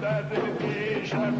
در پیش هم